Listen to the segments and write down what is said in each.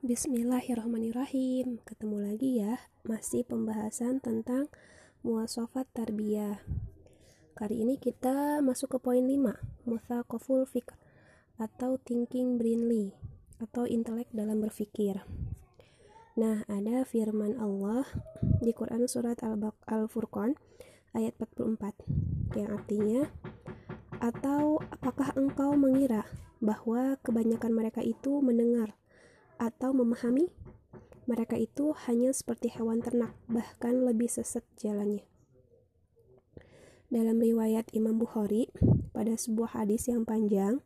Bismillahirrahmanirrahim. Ketemu lagi ya, masih pembahasan tentang muasafat tarbiyah. Kali ini kita masuk ke poin 5, muthaqaful fikr atau thinking brainly atau intelek dalam berpikir. Nah, ada firman Allah di Quran surat Al-Furqan ayat 44 yang artinya atau apakah engkau mengira bahwa kebanyakan mereka itu mendengar atau memahami, mereka itu hanya seperti hewan ternak, bahkan lebih sesat jalannya. Dalam riwayat Imam Bukhari, pada sebuah hadis yang panjang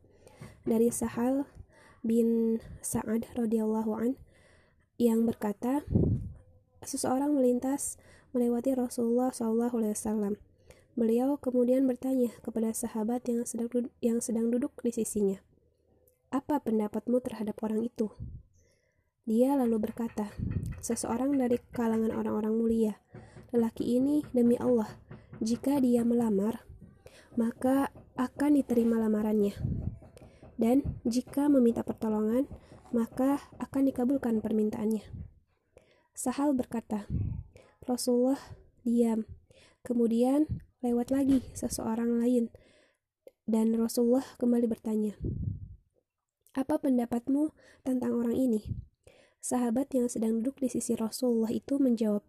dari Sahal bin Sa'ad radhiyallahu an yang berkata, seseorang melintas melewati Rasulullah SAW. Beliau kemudian bertanya kepada sahabat yang sedang yang sedang duduk di sisinya, "Apa pendapatmu terhadap orang itu?" Dia lalu berkata, seseorang dari kalangan orang-orang mulia, lelaki ini demi Allah, jika dia melamar, maka akan diterima lamarannya. Dan jika meminta pertolongan, maka akan dikabulkan permintaannya. Sahal berkata, Rasulullah diam. Kemudian lewat lagi seseorang lain, dan Rasulullah kembali bertanya, "Apa pendapatmu tentang orang ini?" Sahabat yang sedang duduk di sisi Rasulullah itu menjawab,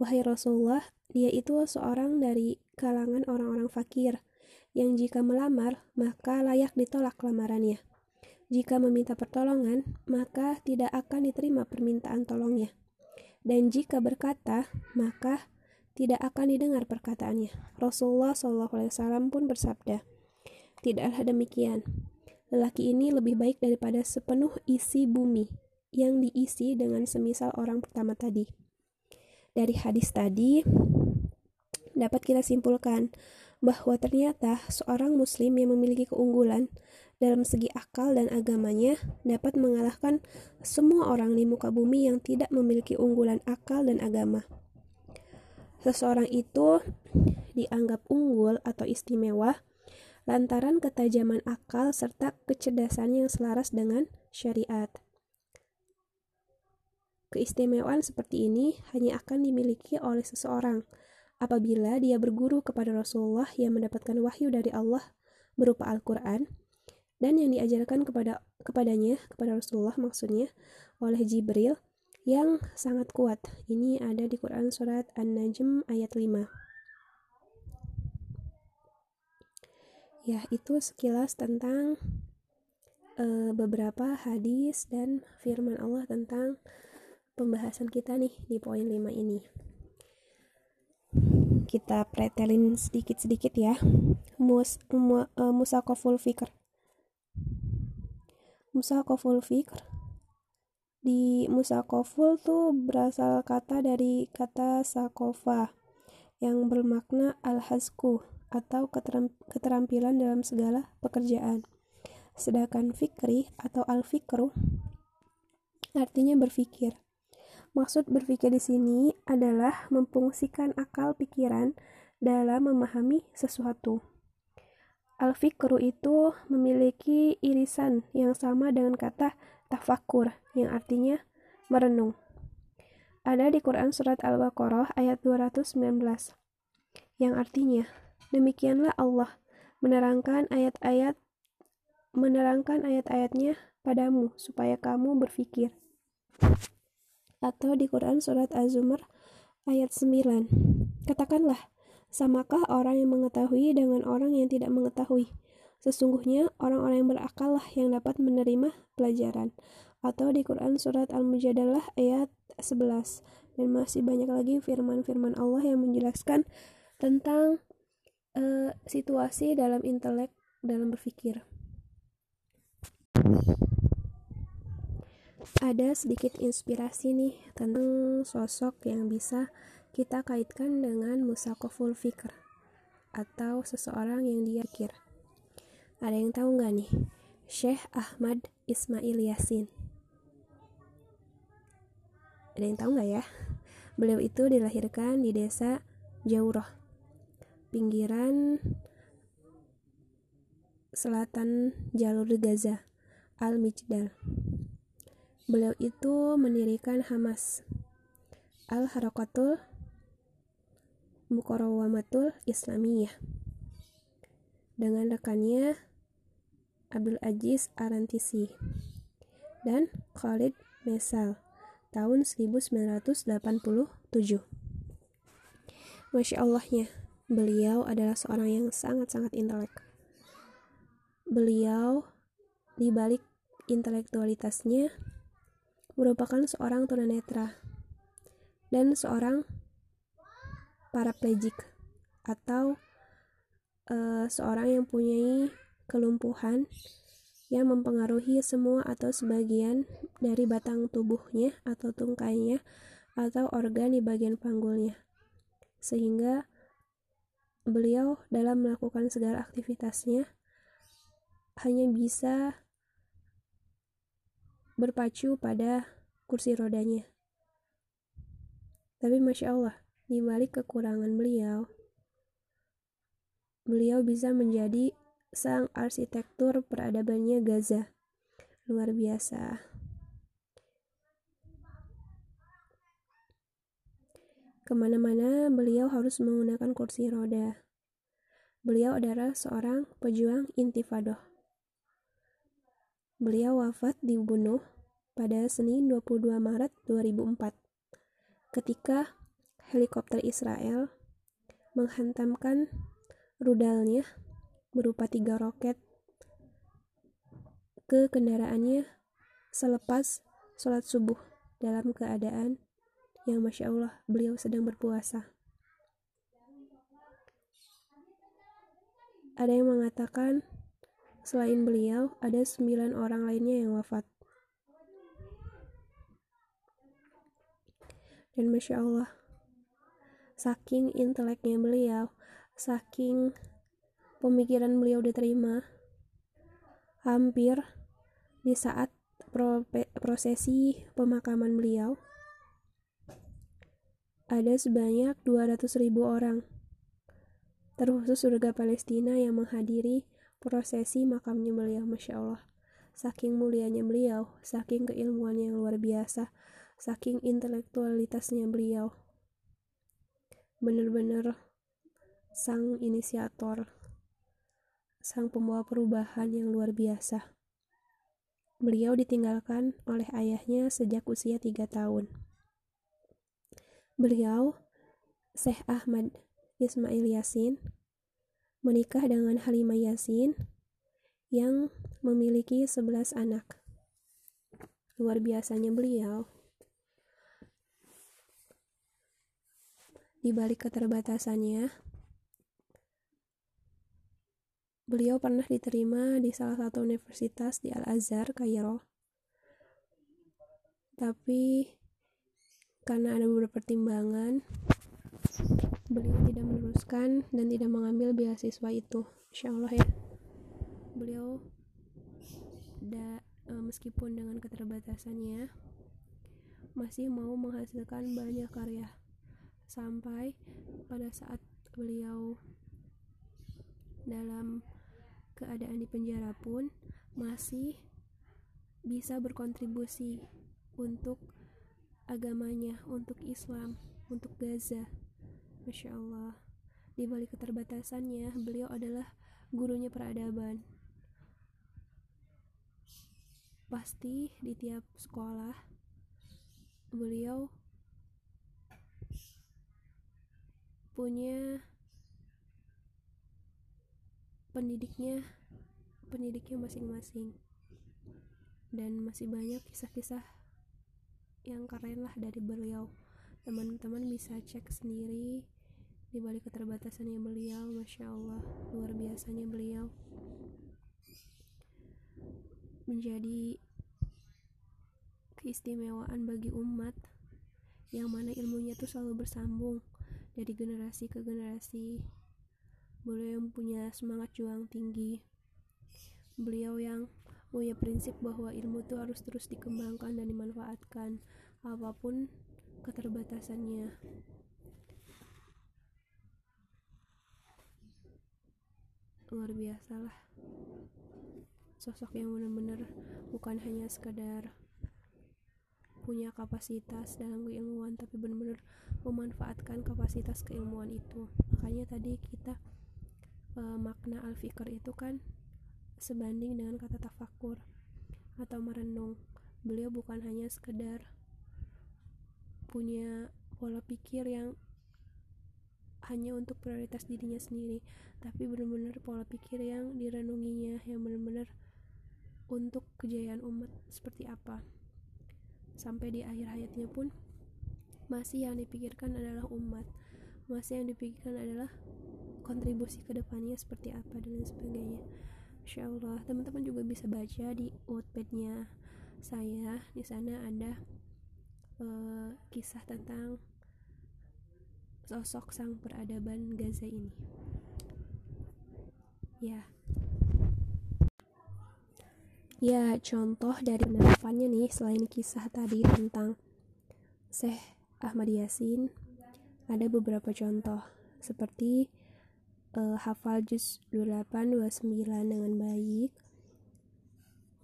Wahai Rasulullah, dia itu seorang dari kalangan orang-orang fakir, yang jika melamar, maka layak ditolak lamarannya. Jika meminta pertolongan, maka tidak akan diterima permintaan tolongnya. Dan jika berkata, maka tidak akan didengar perkataannya. Rasulullah SAW pun bersabda, Tidaklah demikian. Lelaki ini lebih baik daripada sepenuh isi bumi yang diisi dengan semisal orang pertama tadi. Dari hadis tadi, dapat kita simpulkan bahwa ternyata seorang muslim yang memiliki keunggulan dalam segi akal dan agamanya dapat mengalahkan semua orang di muka bumi yang tidak memiliki unggulan akal dan agama. Seseorang itu dianggap unggul atau istimewa lantaran ketajaman akal serta kecerdasan yang selaras dengan syariat. Keistimewaan seperti ini hanya akan dimiliki oleh seseorang apabila dia berguru kepada Rasulullah yang mendapatkan wahyu dari Allah berupa Al-Quran dan yang diajarkan kepada kepadanya kepada Rasulullah maksudnya oleh Jibril yang sangat kuat. Ini ada di Quran surat An-Najm ayat 5. Ya, itu sekilas tentang uh, beberapa hadis dan firman Allah tentang pembahasan kita nih di poin 5 ini. Kita pretelin sedikit-sedikit ya. Mus, mu, uh, musakoful fikr. Musakoful fikr di musakoful tuh berasal kata dari kata sakofa yang bermakna al-hazku atau keterampilan dalam segala pekerjaan. Sedangkan fikri atau al-fikru artinya berpikir. Maksud berpikir di sini adalah memfungsikan akal pikiran dalam memahami sesuatu. Al-fikru itu memiliki irisan yang sama dengan kata tafakur yang artinya merenung. Ada di Quran surat Al-Baqarah ayat 219 yang artinya demikianlah Allah menerangkan ayat-ayat menerangkan ayat-ayatnya padamu supaya kamu berpikir atau di Quran surat Az-Zumar ayat 9. Katakanlah, samakah orang yang mengetahui dengan orang yang tidak mengetahui? Sesungguhnya orang-orang yang berakal lah yang dapat menerima pelajaran. Atau di Quran surat Al-Mujadalah ayat 11. Dan masih banyak lagi firman-firman Allah yang menjelaskan tentang uh, situasi dalam intelek dalam berpikir. Ada sedikit inspirasi nih tentang sosok yang bisa kita kaitkan dengan musakoful fikr atau seseorang yang dia pikir. Ada yang tahu nggak nih? Syekh Ahmad Ismail Yasin. Ada yang tahu nggak ya? Beliau itu dilahirkan di desa Jauroh, pinggiran selatan jalur Gaza, Al-Mijdal beliau itu mendirikan Hamas Al-Harakatul Mukorowamatul Islamiyah dengan rekannya Abdul Aziz Arantisi dan Khalid Mesal tahun 1987. Masya Allahnya, beliau adalah seorang yang sangat-sangat intelek. Beliau di balik intelektualitasnya merupakan seorang tunanetra dan seorang paraplegik atau uh, seorang yang punya kelumpuhan yang mempengaruhi semua atau sebagian dari batang tubuhnya atau tungkainya atau organ di bagian panggulnya. Sehingga beliau dalam melakukan segala aktivitasnya hanya bisa berpacu pada kursi rodanya. Tapi Masya Allah, di balik kekurangan beliau, beliau bisa menjadi sang arsitektur peradabannya Gaza. Luar biasa. Ke mana-mana beliau harus menggunakan kursi roda. Beliau adalah seorang pejuang intifadah. Beliau wafat dibunuh pada Senin 22 Maret 2004 ketika helikopter Israel menghantamkan rudalnya berupa tiga roket ke kendaraannya selepas sholat subuh dalam keadaan yang Masya Allah beliau sedang berpuasa. Ada yang mengatakan Selain beliau, ada sembilan orang lainnya yang wafat. Dan Masya Allah, saking inteleknya beliau, saking pemikiran beliau diterima, hampir di saat prosesi pemakaman beliau, ada sebanyak 200 ribu orang, terkhusus surga Palestina yang menghadiri prosesi makamnya beliau Masya Allah. Saking mulianya beliau saking keilmuannya yang luar biasa saking intelektualitasnya beliau. Benar-benar sang inisiator sang pembawa perubahan yang luar biasa. Beliau ditinggalkan oleh ayahnya sejak usia tiga tahun. Beliau Syekh Ahmad Ismail Yasin menikah dengan Halimah Yasin yang memiliki 11 anak. Luar biasanya beliau. Di balik keterbatasannya, beliau pernah diterima di salah satu universitas di Al-Azhar, Kairo. Tapi karena ada beberapa pertimbangan, beliau tidak meneruskan dan tidak mengambil beasiswa itu. Insya Allah ya. Beliau da, e, meskipun dengan keterbatasannya masih mau menghasilkan banyak karya. Sampai pada saat beliau dalam keadaan di penjara pun masih bisa berkontribusi untuk agamanya, untuk Islam, untuk Gaza. Masya Allah. Di balik keterbatasannya, beliau adalah gurunya peradaban. Pasti di tiap sekolah, beliau punya pendidiknya pendidiknya masing-masing dan masih banyak kisah-kisah yang keren lah dari beliau teman-teman bisa cek sendiri di balik keterbatasannya beliau masya Allah luar biasanya beliau. Menjadi keistimewaan bagi umat yang mana ilmunya tuh selalu bersambung dari generasi ke generasi. Beliau yang punya semangat juang tinggi. Beliau yang punya prinsip bahwa ilmu itu harus terus dikembangkan dan dimanfaatkan apa pun keterbatasannya luar biasa lah. Sosok yang benar-benar bukan hanya sekadar punya kapasitas dalam keilmuan tapi benar-benar memanfaatkan kapasitas keilmuan itu. Makanya tadi kita e, makna al-fikr itu kan sebanding dengan kata tafakur atau merenung. Beliau bukan hanya sekedar punya pola pikir yang hanya untuk prioritas dirinya sendiri tapi benar-benar pola pikir yang direnunginya yang benar-benar untuk kejayaan umat seperti apa. Sampai di akhir hayatnya pun masih yang dipikirkan adalah umat. Masih yang dipikirkan adalah kontribusi ke depannya seperti apa dan sebagainya. Insya Allah teman-teman juga bisa baca di Wattpadnya saya. Di sana ada uh, kisah tentang sosok sang peradaban Gaza ini. Ya. Ya contoh dari penerapannya nih selain kisah tadi tentang Syekh Ahmad Yasin ada beberapa contoh seperti uh, hafal juz 28 29 dengan baik,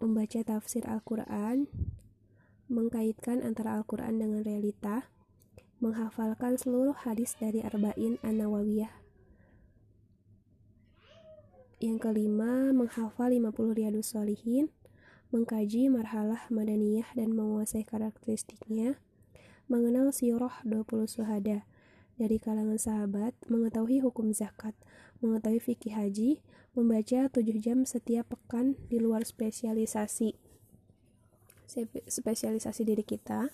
membaca tafsir Al-Qur'an, mengkaitkan antara Al-Qur'an dengan realita, menghafalkan seluruh hadis dari Arba'in An-Nawawiyah. Yang kelima, menghafal 50 riyadus solihin, mengkaji marhalah madaniyah dan menguasai karakteristiknya, mengenal sirah 20 suhada, dari kalangan sahabat, mengetahui hukum zakat, mengetahui fikih haji, membaca 7 jam setiap pekan di luar spesialisasi spesialisasi diri kita.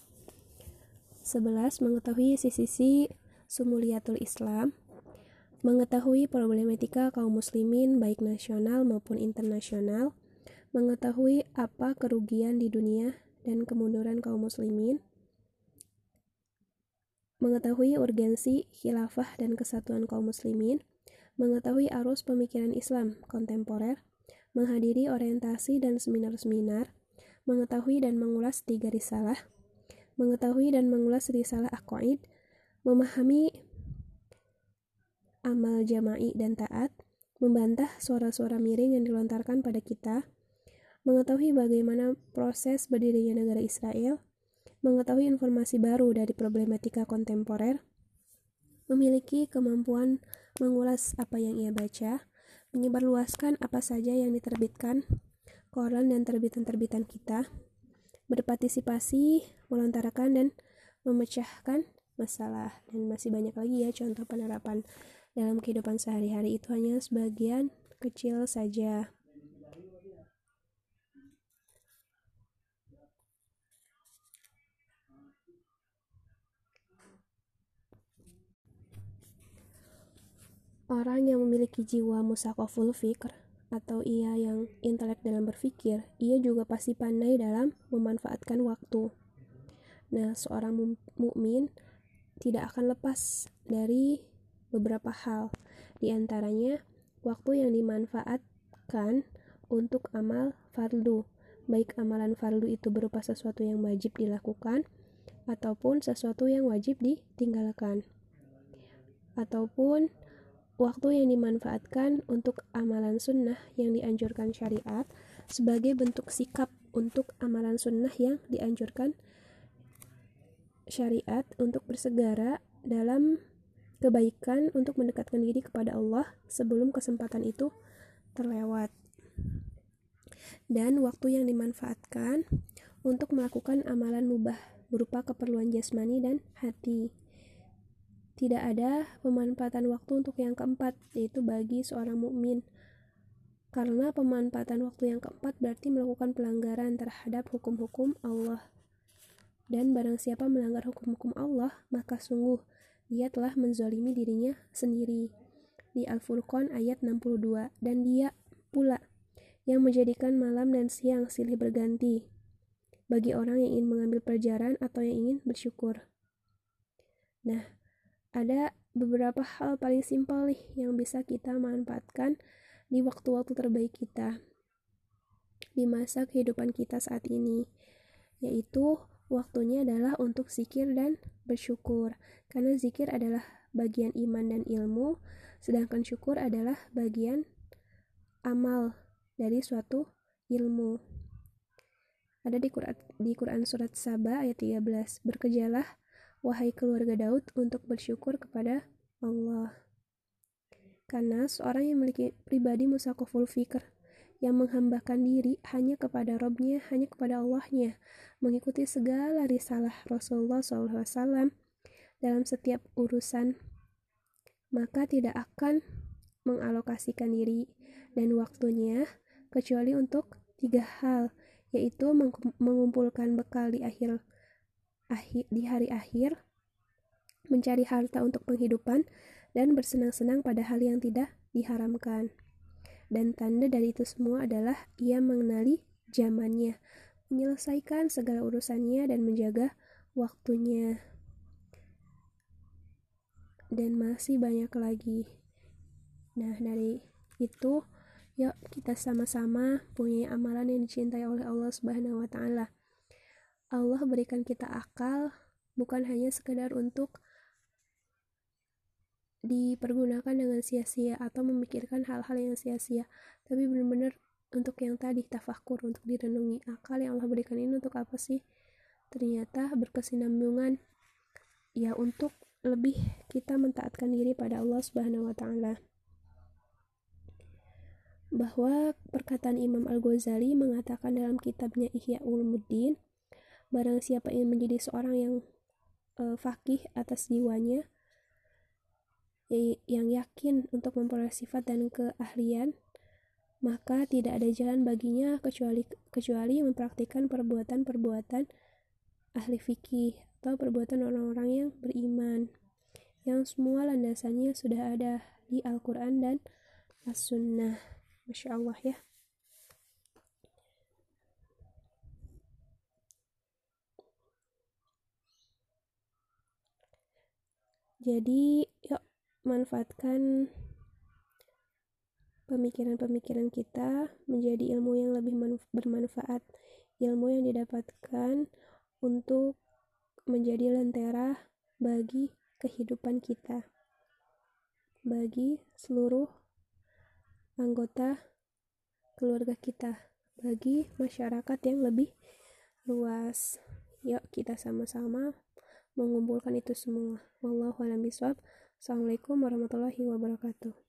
11. Mengetahui sisi-sisi sumuliatul Islam, mengetahui problematika kaum muslimin baik nasional maupun internasional, mengetahui apa kerugian di dunia dan kemunduran kaum muslimin, mengetahui urgensi khilafah dan kesatuan kaum muslimin, mengetahui arus pemikiran Islam kontemporer, menghadiri orientasi dan seminar-seminar, mengetahui dan mengulas tiga risalah, mengetahui dan mengulas risalah aqaid, memahami amal jama'i dan taat, membantah suara-suara miring yang dilontarkan pada kita, mengetahui bagaimana proses berdirinya negara Israel, mengetahui informasi baru dari problematika kontemporer, memiliki kemampuan mengulas apa yang ia baca, menyebarluaskan apa saja yang diterbitkan, koran dan terbitan-terbitan kita, berpartisipasi, melontarkan dan memecahkan masalah dan masih banyak lagi ya contoh penerapan dalam kehidupan sehari-hari itu hanya sebagian kecil saja. Orang yang memiliki jiwa musakoful fikr atau ia yang intelek dalam berpikir, ia juga pasti pandai dalam memanfaatkan waktu. Nah, seorang mukmin tidak akan lepas dari beberapa hal, di antaranya waktu yang dimanfaatkan untuk amal fardu, baik amalan fardu itu berupa sesuatu yang wajib dilakukan ataupun sesuatu yang wajib ditinggalkan. Ataupun waktu yang dimanfaatkan untuk amalan sunnah yang dianjurkan syariat sebagai bentuk sikap untuk amalan sunnah yang dianjurkan syariat untuk bersegera dalam kebaikan untuk mendekatkan diri kepada Allah sebelum kesempatan itu terlewat. Dan waktu yang dimanfaatkan untuk melakukan amalan mubah berupa keperluan jasmani dan hati. Tidak ada pemanfaatan waktu untuk yang keempat, yaitu bagi seorang mukmin. Karena pemanfaatan waktu yang keempat berarti melakukan pelanggaran terhadap hukum-hukum Allah. Dan barang siapa melanggar hukum-hukum Allah, maka sungguh dia telah menzolimi dirinya sendiri. Di Al-Furqan ayat 62, dan dia pula yang menjadikan malam dan siang silih berganti bagi orang yang ingin mengambil pelajaran atau yang ingin bersyukur. Nah, ada beberapa hal paling simpel nih yang bisa kita manfaatkan di waktu-waktu terbaik kita di masa kehidupan kita saat ini yaitu waktunya adalah untuk zikir dan bersyukur. Karena zikir adalah bagian iman dan ilmu sedangkan syukur adalah bagian amal dari suatu ilmu. Ada di Quran, di Quran surat Saba ayat 13 berkejalah wahai keluarga Daud untuk bersyukur kepada Allah. Karena seorang yang memiliki pribadi musakoful fikr yang menghambakan diri hanya kepada Robnya, hanya kepada Allahnya, mengikuti segala risalah Rasulullah SAW dalam setiap urusan, maka tidak akan mengalokasikan diri dan waktunya kecuali untuk tiga hal, yaitu mengumpulkan bekal di akhir, akhir di hari akhir, mencari harta untuk penghidupan, dan bersenang-senang pada hal yang tidak diharamkan. Dan tanda dari itu semua adalah ia mengenali zamannya, menyelesaikan segala urusannya dan menjaga waktunya. Dan masih banyak lagi. Nah, dari itu yuk kita sama-sama punya amalan yang dicintai oleh Allah Subhanahu wa taala. Allah berikan kita akal bukan hanya sekedar untuk dipergunakan dengan sia-sia atau memikirkan hal-hal yang sia-sia tapi benar-benar untuk yang tadi tafakur untuk direnungi akal yang Allah berikan ini untuk apa sih? Ternyata berkesinambungan ya untuk lebih kita mentaatkan diri pada Allah Subhanahu wa taala. Bahwa perkataan Imam Al-Ghazali mengatakan dalam kitabnya Ihya Ulumuddin barang siapa ingin menjadi seorang yang uh, fakih atas jiwanya yang yakin untuk memperoleh sifat dan keahlian, maka tidak ada jalan baginya kecuali kecuali mempraktikkan perbuatan-perbuatan ahli fikih atau perbuatan orang-orang yang beriman yang semua landasannya sudah ada di Al-Quran dan As-Sunnah. Masya Allah ya jadi yuk manfaatkan pemikiran-pemikiran kita menjadi ilmu yang lebih bermanfaat, ilmu yang didapatkan untuk menjadi lentera bagi kehidupan kita, bagi seluruh anggota keluarga kita, bagi masyarakat yang lebih luas. Yuk kita sama-sama mengumpulkan itu semua. Wallahu a'lam bishawab. Assalamualaikum warahmatullahi wabarakatuh.